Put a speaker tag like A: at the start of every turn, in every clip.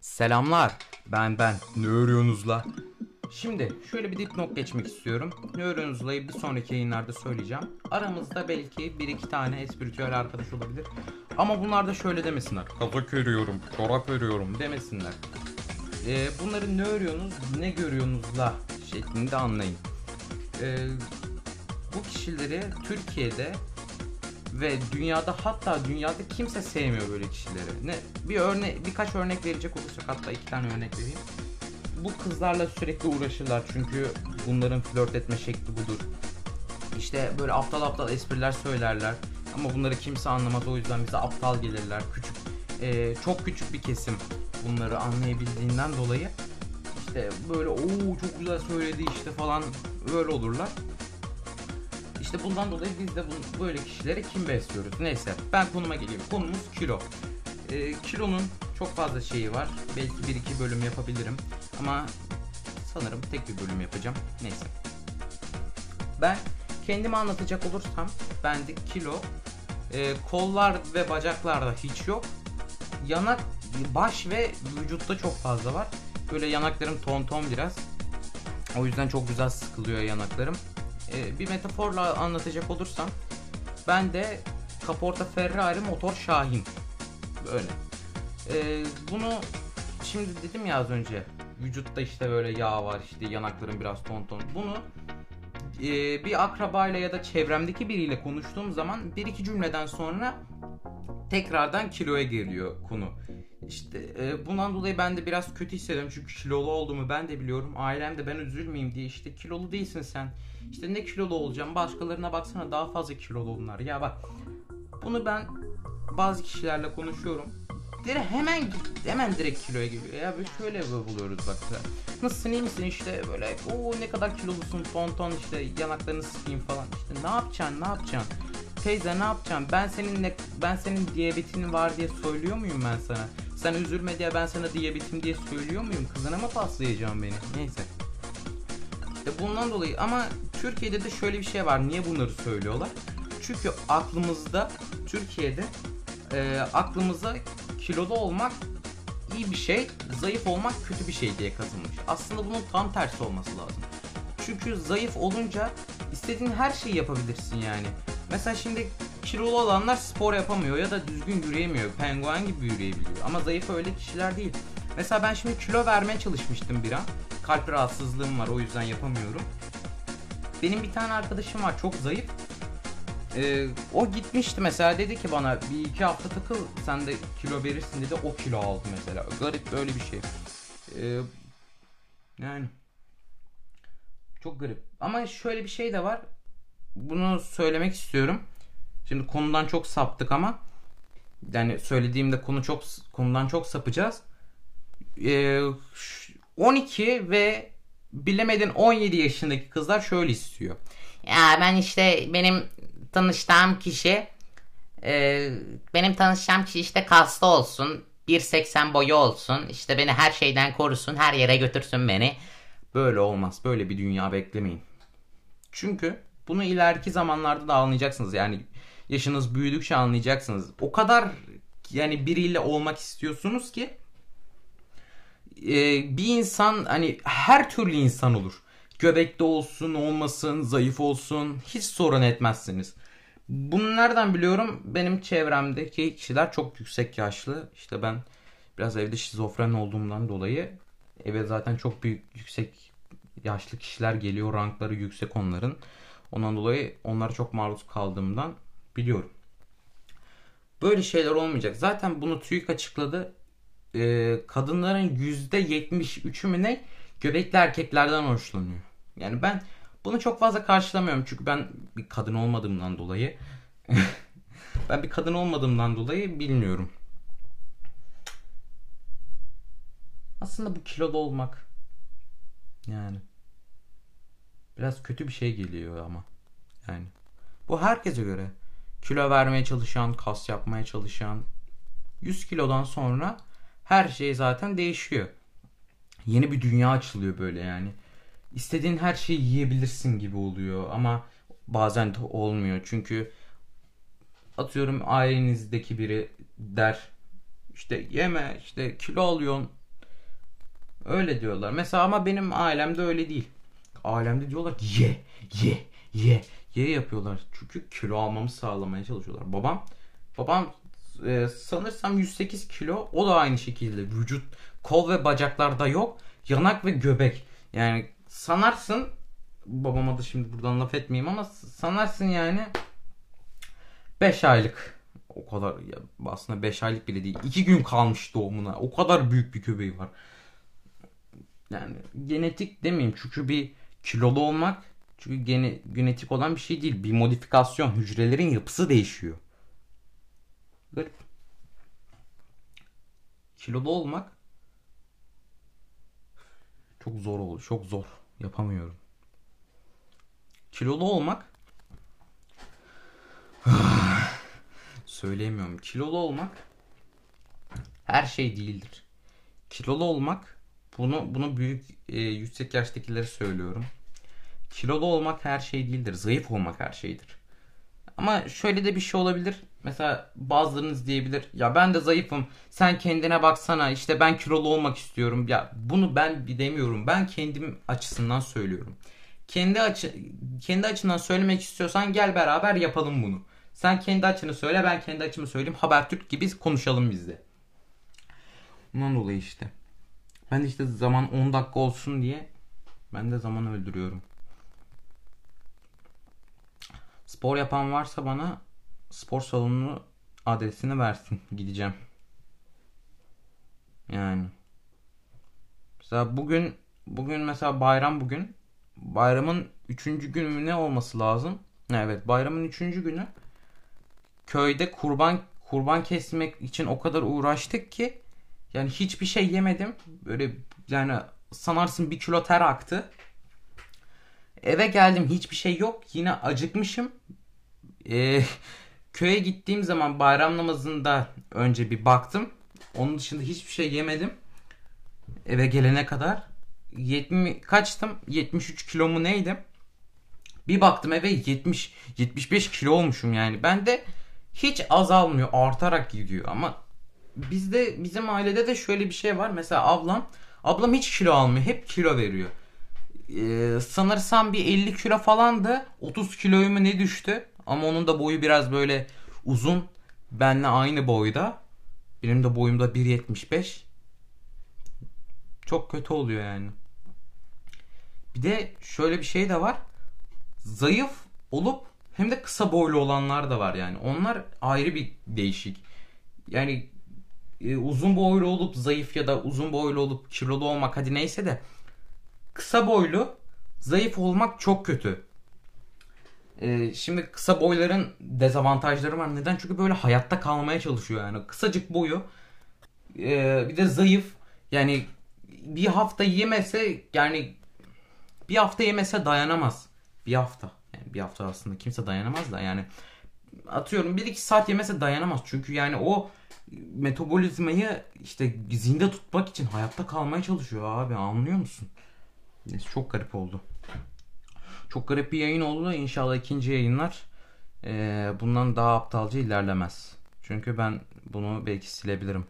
A: Selamlar. Ben ben. Ne örüyorsunuz la? Şimdi şöyle bir dipnot geçmek istiyorum. Ne örüyorsunuz la'yı bir sonraki yayınlarda söyleyeceğim. Aramızda belki bir iki tane espritüel arkadaş olabilir. Ama bunlar da şöyle demesinler. Kazak örüyorum, çorap örüyorum demesinler. Ee, bunları ne örüyorsunuz, ne görüyorsunuz la şeklinde anlayın. Ee, bu kişileri Türkiye'de ve dünyada hatta dünyada kimse sevmiyor böyle kişileri. Ne bir örnek birkaç örnek verecek olursak hatta iki tane örnek vereyim. Bu kızlarla sürekli uğraşırlar çünkü bunların flört etme şekli budur. İşte böyle aptal aptal espriler söylerler ama bunları kimse anlamaz o yüzden bize aptal gelirler. Küçük e, çok küçük bir kesim bunları anlayabildiğinden dolayı işte böyle o çok güzel söyledi işte falan öyle olurlar. İşte bundan dolayı biz de bu, böyle kişilere kim besliyoruz? Neyse ben konuma geleyim. Konumuz kilo. Ee, kilonun çok fazla şeyi var. Belki bir iki bölüm yapabilirim. Ama sanırım tek bir bölüm yapacağım. Neyse. Ben kendimi anlatacak olursam bende kilo e, kollar ve bacaklarda hiç yok. Yanak, baş ve vücutta çok fazla var. Böyle yanaklarım ton ton biraz. O yüzden çok güzel sıkılıyor yanaklarım. Ee, bir metaforla anlatacak olursam ben de kaporta Ferrari motor Şahin. Böyle. Ee, bunu şimdi dedim ya az önce vücutta işte böyle yağ var işte yanaklarım biraz ton ton. Bunu e, bir akrabayla ya da çevremdeki biriyle konuştuğum zaman bir iki cümleden sonra tekrardan kiloya geliyor konu. İşte e, bundan dolayı ben de biraz kötü hissediyorum çünkü kilolu olduğumu ben de biliyorum. Ailem de ben üzülmeyeyim diye işte kilolu değilsin sen. İşte ne kilolu olacağım başkalarına baksana daha fazla kilolu onlar. Ya bak bunu ben bazı kişilerle konuşuyorum. Direkt hemen hemen direkt kiloya geliyor. Ya böyle şöyle buluyoruz bak. Nasılsın iyi misin işte böyle o ne kadar kilolusun ton ton işte yanaklarını sıkayım falan. İşte ne yapacaksın ne yapacaksın? Teyze ne yapacaksın? Ben seninle ben senin diyabetin var diye söylüyor muyum ben sana? Sen üzülme diye ben sana diyabetim diye söylüyor muyum? Kızına mı paslayacağım beni? Neyse. İşte bundan dolayı ama Türkiye'de de şöyle bir şey var. Niye bunları söylüyorlar? Çünkü aklımızda Türkiye'de e, aklımıza kilolu olmak iyi bir şey, zayıf olmak kötü bir şey diye kazınmış. Aslında bunun tam tersi olması lazım. Çünkü zayıf olunca istediğin her şeyi yapabilirsin yani. Mesela şimdi kilolu olanlar spor yapamıyor ya da düzgün yürüyemiyor. Penguen gibi yürüyebiliyor. Ama zayıf öyle kişiler değil. Mesela ben şimdi kilo vermeye çalışmıştım bir an. Kalp rahatsızlığım var o yüzden yapamıyorum. Benim bir tane arkadaşım var çok zayıf. Ee, o gitmişti mesela dedi ki bana bir iki hafta takıl sen de kilo verirsin dedi o kilo aldı mesela. Garip böyle bir şey. Ee, yani çok garip. Ama şöyle bir şey de var. Bunu söylemek istiyorum. Şimdi konudan çok saptık ama yani söylediğimde konu çok konudan çok sapacağız. Ee, 12 ve bilemedin 17 yaşındaki kızlar şöyle istiyor.
B: Ya ben işte benim tanıştığım kişi e, benim tanışacağım kişi işte kaslı olsun 1.80 boyu olsun işte beni her şeyden korusun her yere götürsün beni.
A: Böyle olmaz böyle bir dünya beklemeyin. Çünkü bunu ileriki zamanlarda da anlayacaksınız yani yaşınız büyüdükçe anlayacaksınız. O kadar yani biriyle olmak istiyorsunuz ki e, bir insan hani her türlü insan olur. Göbekte olsun, olmasın, zayıf olsun hiç sorun etmezsiniz. Bunu nereden biliyorum? Benim çevremdeki kişiler çok yüksek yaşlı. İşte ben biraz evde şizofren olduğumdan dolayı eve zaten çok büyük yüksek yaşlı kişiler geliyor. Rankları yüksek onların. Ondan dolayı onlara çok maruz kaldığımdan biliyorum. Böyle şeyler olmayacak. Zaten bunu TÜİK açıkladı. Ee, kadınların %73'ü mü ne göbekli erkeklerden hoşlanıyor. Yani ben bunu çok fazla karşılamıyorum. Çünkü ben bir kadın olmadığımdan dolayı ben bir kadın olmadığımdan dolayı bilmiyorum. Aslında bu kilolu olmak yani biraz kötü bir şey geliyor ama yani bu herkese göre kilo vermeye çalışan, kas yapmaya çalışan 100 kilodan sonra her şey zaten değişiyor. Yeni bir dünya açılıyor böyle yani. İstediğin her şeyi yiyebilirsin gibi oluyor ama bazen de olmuyor. Çünkü atıyorum ailenizdeki biri der İşte yeme, işte kilo alıyorsun. Öyle diyorlar. Mesela ama benim ailemde öyle değil. Ailemde diyorlar ye, ye, ye, ye yapıyorlar. Çünkü kilo almamı sağlamaya çalışıyorlar. Babam, babam e, sanırsam 108 kilo. O da aynı şekilde. Vücut, kol ve bacaklarda yok. Yanak ve göbek. Yani sanarsın babama da şimdi buradan laf etmeyeyim ama sanarsın yani 5 aylık o kadar ya aslında 5 aylık bile değil. 2 gün kalmış doğumuna. O kadar büyük bir köpeği var. Yani genetik demeyeyim çünkü bir kilolu olmak çünkü gene, genetik olan bir şey değil. Bir modifikasyon. Hücrelerin yapısı değişiyor. Garip. Kilolu olmak çok zor olur. Çok zor. Yapamıyorum. Kilolu olmak söyleyemiyorum. Kilolu olmak her şey değildir. Kilolu olmak bunu bunu büyük e, yüksek yaştakilere söylüyorum. Kilolu olmak her şey değildir. Zayıf olmak her şeydir. Ama şöyle de bir şey olabilir. Mesela bazılarınız diyebilir. Ya ben de zayıfım. Sen kendine baksana. İşte ben kilolu olmak istiyorum. Ya bunu ben demiyorum. Ben kendim açısından söylüyorum. Kendi açı kendi açından söylemek istiyorsan gel beraber yapalım bunu. Sen kendi açını söyle ben kendi açımı söyleyeyim. Habertürk gibi konuşalım biz de. Bundan dolayı işte. Ben işte zaman 10 dakika olsun diye ben de zaman öldürüyorum. Spor yapan varsa bana spor salonu adresini versin. Gideceğim. Yani. Mesela bugün bugün mesela bayram bugün. Bayramın 3. günü ne olması lazım? Evet bayramın 3. günü köyde kurban kurban kesmek için o kadar uğraştık ki yani hiçbir şey yemedim. Böyle yani sanarsın bir kilo ter aktı. Eve geldim hiçbir şey yok. Yine acıkmışım. Ee, köye gittiğim zaman bayram namazında önce bir baktım. Onun dışında hiçbir şey yemedim. Eve gelene kadar. 70 kaçtım? 73 kilo mu neydim? Bir baktım eve 70 75 kilo olmuşum yani. Ben de hiç azalmıyor, artarak gidiyor ama bizde bizim ailede de şöyle bir şey var. Mesela ablam ablam hiç kilo almıyor. Hep kilo veriyor. Ee, sanırsam bir 50 kilo falan da 30 kiloyu mu ne düştü? Ama onun da boyu biraz böyle uzun. Benle aynı boyda. Benim de boyumda 1.75. Çok kötü oluyor yani. Bir de şöyle bir şey de var. Zayıf olup hem de kısa boylu olanlar da var yani. Onlar ayrı bir değişik. Yani e, uzun boylu olup zayıf ya da uzun boylu olup kilolu olmak hadi neyse de kısa boylu zayıf olmak çok kötü. E, şimdi kısa boyların dezavantajları var. Neden? Çünkü böyle hayatta kalmaya çalışıyor yani. Kısacık boyu e, bir de zayıf yani bir hafta yemese yani bir hafta yemese dayanamaz. Bir hafta. Yani bir hafta aslında kimse dayanamaz da yani atıyorum 1-2 saat yemese dayanamaz. Çünkü yani o metabolizmayı işte zinde tutmak için hayatta kalmaya çalışıyor abi anlıyor musun? Neyse, çok garip oldu. Çok garip bir yayın oldu. İnşallah ikinci yayınlar e, bundan daha aptalca ilerlemez. Çünkü ben bunu belki silebilirim.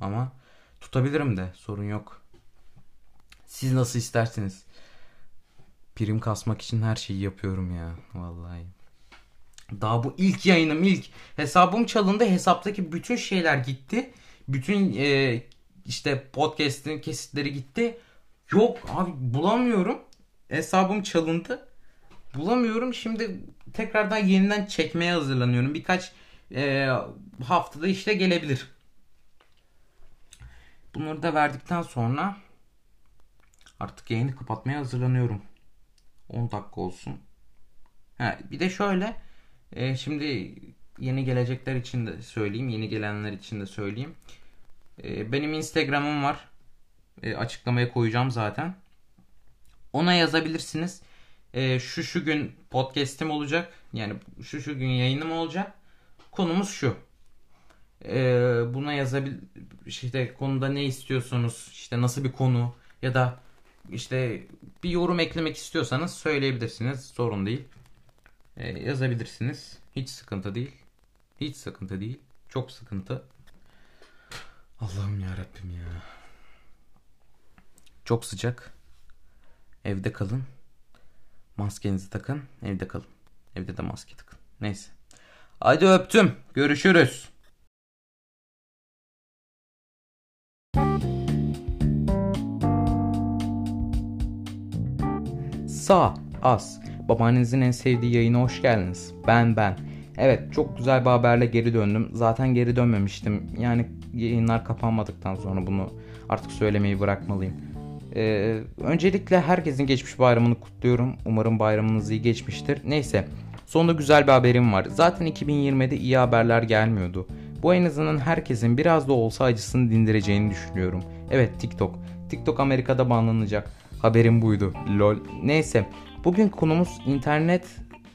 A: Ama tutabilirim de sorun yok. Siz nasıl isterseniz. Prim kasmak için her şeyi yapıyorum ya. Vallahi. Daha bu ilk yayınım ilk. Hesabım çalındı. Hesaptaki bütün şeyler gitti. Bütün e, işte podcast'in kesitleri gitti. Yok abi bulamıyorum. Hesabım çalındı. Bulamıyorum. Şimdi tekrardan yeniden çekmeye hazırlanıyorum. Birkaç e, haftada işte gelebilir. Bunları da verdikten sonra artık yayını kapatmaya hazırlanıyorum. 10 dakika olsun. Ha, bir de şöyle e, şimdi yeni gelecekler için de söyleyeyim. Yeni gelenler için de söyleyeyim. E, benim Instagram'ım var. E, açıklamaya koyacağım zaten. Ona yazabilirsiniz. E, şu şu gün podcast'im olacak. Yani şu şu gün yayınım olacak. Konumuz şu. E, buna yazabil işte konuda ne istiyorsunuz? İşte nasıl bir konu ya da işte bir yorum eklemek istiyorsanız söyleyebilirsiniz. Sorun değil. Ee, yazabilirsiniz. Hiç sıkıntı değil. Hiç sıkıntı değil. Çok sıkıntı. Allah'ım ya Rabbim ya. Çok sıcak. Evde kalın. Maskenizi takın. Evde kalın. Evde de maske takın. Neyse. Hadi öptüm. Görüşürüz. Sağ, az. Babaannenizin en sevdiği yayına hoş geldiniz. Ben ben. Evet çok güzel bir haberle geri döndüm. Zaten geri dönmemiştim. Yani yayınlar kapanmadıktan sonra bunu artık söylemeyi bırakmalıyım. Ee, öncelikle herkesin geçmiş bayramını kutluyorum. Umarım bayramınız iyi geçmiştir. Neyse sonunda güzel bir haberim var. Zaten 2020'de iyi haberler gelmiyordu. Bu en azından herkesin biraz da olsa acısını dindireceğini düşünüyorum. Evet TikTok. TikTok Amerika'da banlanacak. Haberim buydu. Lol. Neyse. Bugün konumuz internet.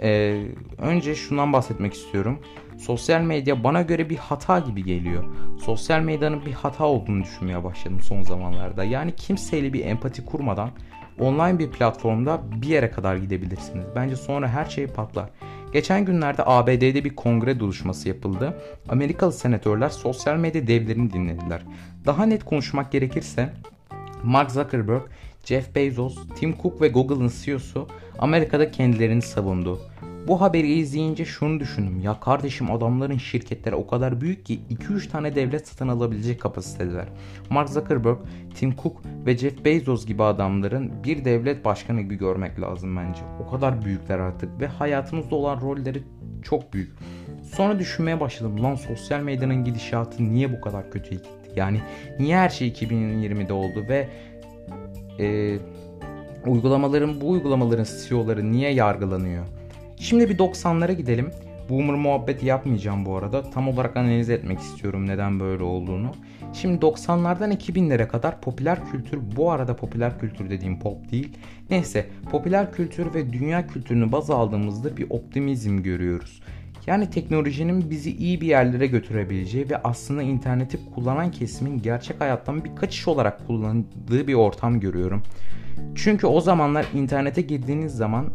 A: Ee, önce şundan bahsetmek istiyorum. Sosyal medya bana göre bir hata gibi geliyor. Sosyal medyanın bir hata olduğunu düşünmeye başladım son zamanlarda. Yani kimseyle bir empati kurmadan online bir platformda bir yere kadar gidebilirsiniz. Bence sonra her şey patlar. Geçen günlerde ABD'de bir kongre duruşması yapıldı. Amerikalı senatörler sosyal medya devlerini dinlediler. Daha net konuşmak gerekirse Mark Zuckerberg, Jeff Bezos, Tim Cook ve Google'ın CEO'su Amerika'da kendilerini savundu. Bu haberi izleyince şunu düşündüm. Ya kardeşim adamların şirketleri o kadar büyük ki 2-3 tane devlet satın alabilecek kapasitedeler. Mark Zuckerberg, Tim Cook ve Jeff Bezos gibi adamların bir devlet başkanı gibi görmek lazım bence. O kadar büyükler artık ve hayatımızda olan rolleri çok büyük. Sonra düşünmeye başladım. Lan sosyal medyanın gidişatı niye bu kadar kötüye gitti? Yani niye her şey 2020'de oldu ve e, uygulamaların bu uygulamaların CEO'ları niye yargılanıyor? Şimdi bir 90'lara gidelim. Boomer muhabbeti yapmayacağım bu arada. Tam olarak analiz etmek istiyorum neden böyle olduğunu. Şimdi 90'lardan 2000'lere kadar popüler kültür, bu arada popüler kültür dediğim pop değil. Neyse, popüler kültür ve dünya kültürünü baz aldığımızda bir optimizm görüyoruz. Yani teknolojinin bizi iyi bir yerlere götürebileceği ve aslında interneti kullanan kesimin gerçek hayattan bir kaçış olarak kullandığı bir ortam görüyorum. Çünkü o zamanlar internete girdiğiniz zaman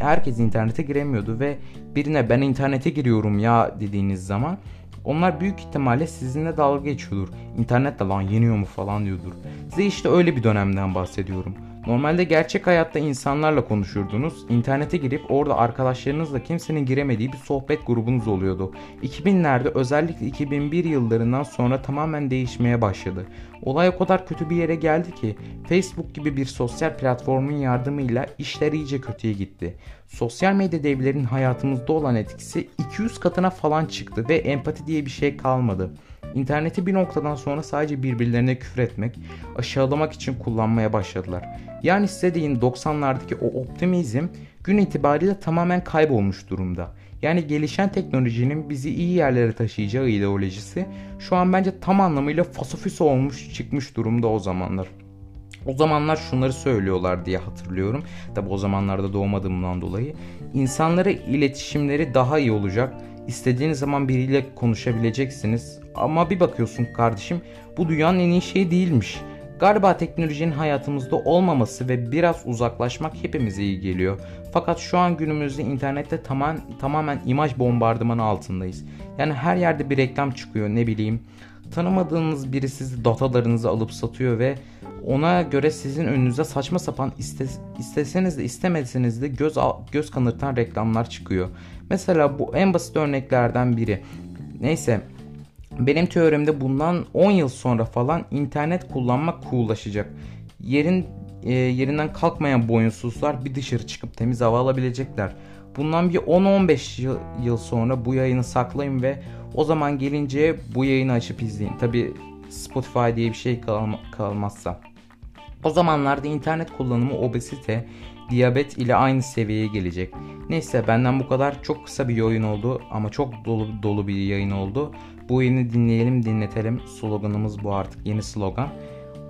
A: herkes internete giremiyordu ve birine ben internete giriyorum ya dediğiniz zaman onlar büyük ihtimalle sizinle dalga geçiyordur. İnternette lan yeniyor mu falan diyordur. Size işte öyle bir dönemden bahsediyorum. Normalde gerçek hayatta insanlarla konuşurdunuz. İnternete girip orada arkadaşlarınızla kimsenin giremediği bir sohbet grubunuz oluyordu. 2000'lerde özellikle 2001 yıllarından sonra tamamen değişmeye başladı. Olay o kadar kötü bir yere geldi ki Facebook gibi bir sosyal platformun yardımıyla işler iyice kötüye gitti. Sosyal medya devlerinin hayatımızda olan etkisi 200 katına falan çıktı ve empati diye bir şey kalmadı. İnterneti bir noktadan sonra sadece birbirlerine küfür etmek, aşağılamak için kullanmaya başladılar. Yani size deyin 90'lardaki o optimizm gün itibariyle tamamen kaybolmuş durumda. Yani gelişen teknolojinin bizi iyi yerlere taşıyacağı ideolojisi şu an bence tam anlamıyla fasofiso olmuş çıkmış durumda o zamanlar. O zamanlar şunları söylüyorlar diye hatırlıyorum. Tabi o zamanlarda doğmadığımdan dolayı. İnsanlara iletişimleri daha iyi olacak. İstediğiniz zaman biriyle konuşabileceksiniz. Ama bir bakıyorsun kardeşim bu dünyanın en iyi şeyi değilmiş. Galiba teknolojinin hayatımızda olmaması ve biraz uzaklaşmak hepimize iyi geliyor. Fakat şu an günümüzde internette tamamen, tamamen imaj bombardımanı altındayız. Yani her yerde bir reklam çıkıyor ne bileyim. Tanımadığınız biri sizi datalarınızı alıp satıyor ve ona göre sizin önünüze saçma sapan iste, isteseniz de istemeseniz de göz, göz kanırtan reklamlar çıkıyor. Mesela bu en basit örneklerden biri. Neyse benim teorimde bundan 10 yıl sonra falan internet kullanmak coollaşacak. Yerin e, yerinden kalkmayan boyunsuzlar bir dışarı çıkıp temiz hava alabilecekler. Bundan bir 10-15 yıl, yıl sonra bu yayını saklayın ve o zaman gelince bu yayını açıp izleyin. Tabi Spotify diye bir şey kalma, kalmazsa. O zamanlarda internet kullanımı obezite, diyabet ile aynı seviyeye gelecek. Neyse benden bu kadar çok kısa bir yayın oldu ama çok dolu dolu bir yayın oldu. Bu yayını dinleyelim dinletelim sloganımız bu artık yeni slogan.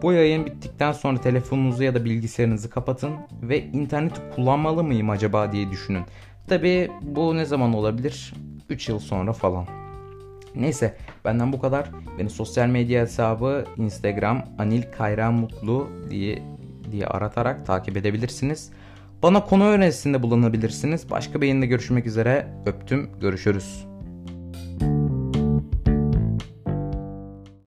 A: Bu yayın bittikten sonra telefonunuzu ya da bilgisayarınızı kapatın ve interneti kullanmalı mıyım acaba diye düşünün. Tabi bu ne zaman olabilir? 3 yıl sonra falan. Neyse benden bu kadar. Beni sosyal medya hesabı Instagram Anil Kayran Mutlu diye diye aratarak takip edebilirsiniz. Bana konu önerisinde bulunabilirsiniz. Başka bir yayında görüşmek üzere. Öptüm. Görüşürüz.